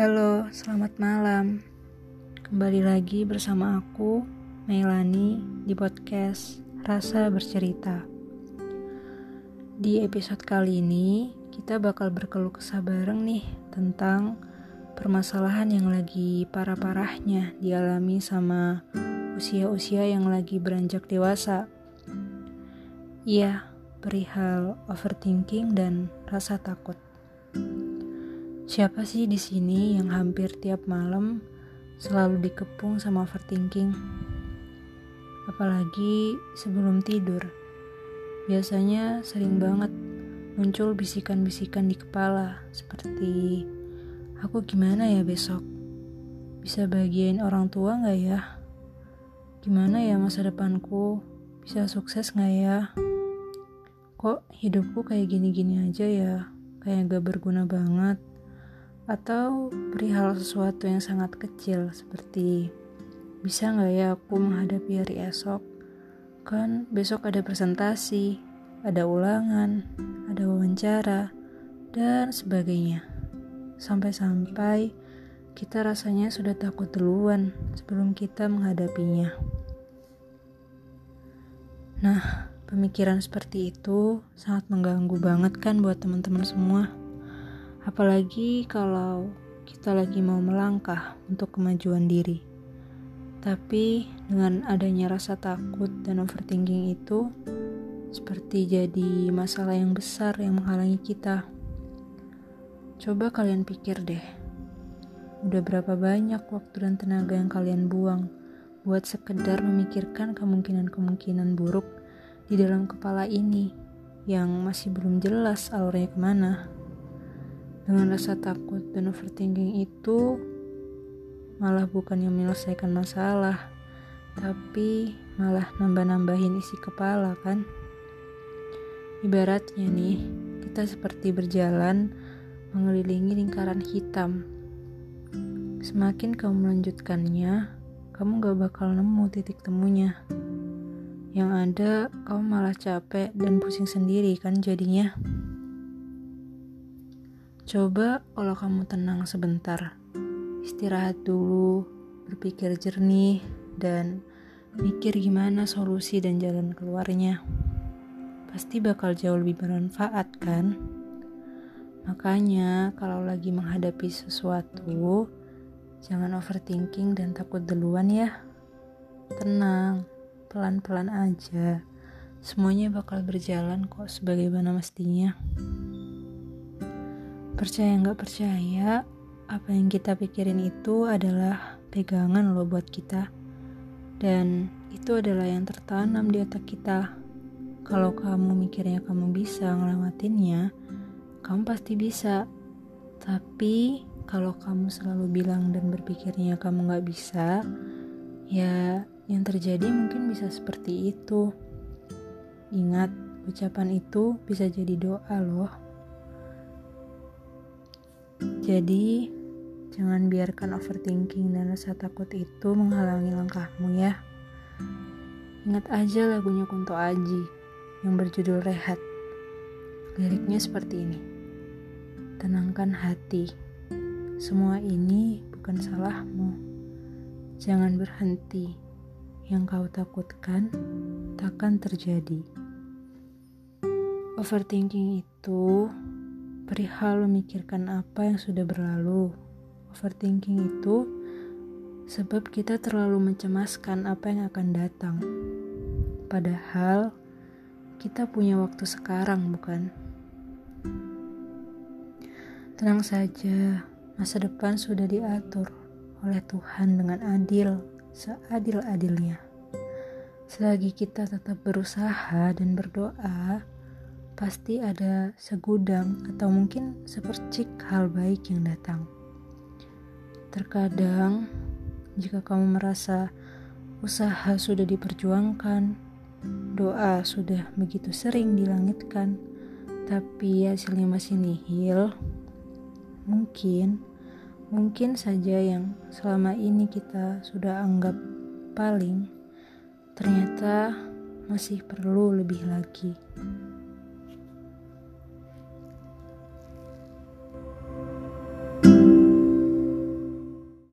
Halo, selamat malam. Kembali lagi bersama aku, Melani, di podcast Rasa Bercerita. Di episode kali ini, kita bakal berkeluh kesah bareng nih tentang permasalahan yang lagi parah-parahnya dialami sama usia-usia yang lagi beranjak dewasa. Iya, perihal overthinking dan rasa takut. Siapa sih di sini yang hampir tiap malam selalu dikepung sama overthinking? Apalagi sebelum tidur. Biasanya sering banget muncul bisikan-bisikan di kepala seperti aku gimana ya besok? Bisa bagian orang tua nggak ya? Gimana ya masa depanku? Bisa sukses nggak ya? Kok hidupku kayak gini-gini aja ya? Kayak gak berguna banget atau perihal sesuatu yang sangat kecil seperti bisa nggak ya aku menghadapi hari esok? Kan besok ada presentasi ada ulangan ada wawancara dan sebagainya. Sampai-sampai kita rasanya sudah takut duluan sebelum kita menghadapinya. Nah pemikiran seperti itu sangat mengganggu banget kan buat teman-teman semua Apalagi kalau kita lagi mau melangkah untuk kemajuan diri. Tapi dengan adanya rasa takut dan overthinking itu seperti jadi masalah yang besar yang menghalangi kita. Coba kalian pikir deh, udah berapa banyak waktu dan tenaga yang kalian buang buat sekedar memikirkan kemungkinan-kemungkinan buruk di dalam kepala ini yang masih belum jelas alurnya ke mana. Dengan rasa takut dan overthinking itu malah bukan yang menyelesaikan masalah, tapi malah nambah-nambahin isi kepala kan? Ibaratnya nih, kita seperti berjalan mengelilingi lingkaran hitam. Semakin kamu melanjutkannya, kamu gak bakal nemu titik temunya. Yang ada, kamu malah capek dan pusing sendiri kan jadinya. Coba kalau kamu tenang sebentar, istirahat dulu, berpikir jernih, dan mikir gimana solusi dan jalan keluarnya. Pasti bakal jauh lebih bermanfaat kan? Makanya kalau lagi menghadapi sesuatu, jangan overthinking dan takut duluan ya. Tenang, pelan-pelan aja. Semuanya bakal berjalan kok sebagaimana mestinya. Percaya nggak percaya, apa yang kita pikirin itu adalah pegangan loh buat kita. Dan itu adalah yang tertanam di otak kita. Kalau kamu mikirnya kamu bisa ngelewatinnya, kamu pasti bisa. Tapi kalau kamu selalu bilang dan berpikirnya kamu nggak bisa, ya yang terjadi mungkin bisa seperti itu. Ingat, ucapan itu bisa jadi doa loh. Jadi, jangan biarkan overthinking dan rasa takut itu menghalangi langkahmu ya. Ingat aja lagunya Kunto Aji yang berjudul Rehat. Liriknya seperti ini. Tenangkan hati. Semua ini bukan salahmu. Jangan berhenti. Yang kau takutkan takkan terjadi. Overthinking itu perihal memikirkan apa yang sudah berlalu. Overthinking itu sebab kita terlalu mencemaskan apa yang akan datang. Padahal kita punya waktu sekarang, bukan? Tenang saja, masa depan sudah diatur oleh Tuhan dengan adil, seadil-adilnya. Selagi kita tetap berusaha dan berdoa, pasti ada segudang atau mungkin sepercik hal baik yang datang. Terkadang, jika kamu merasa usaha sudah diperjuangkan, doa sudah begitu sering dilangitkan, tapi hasilnya masih nihil, mungkin, mungkin saja yang selama ini kita sudah anggap paling, ternyata masih perlu lebih lagi.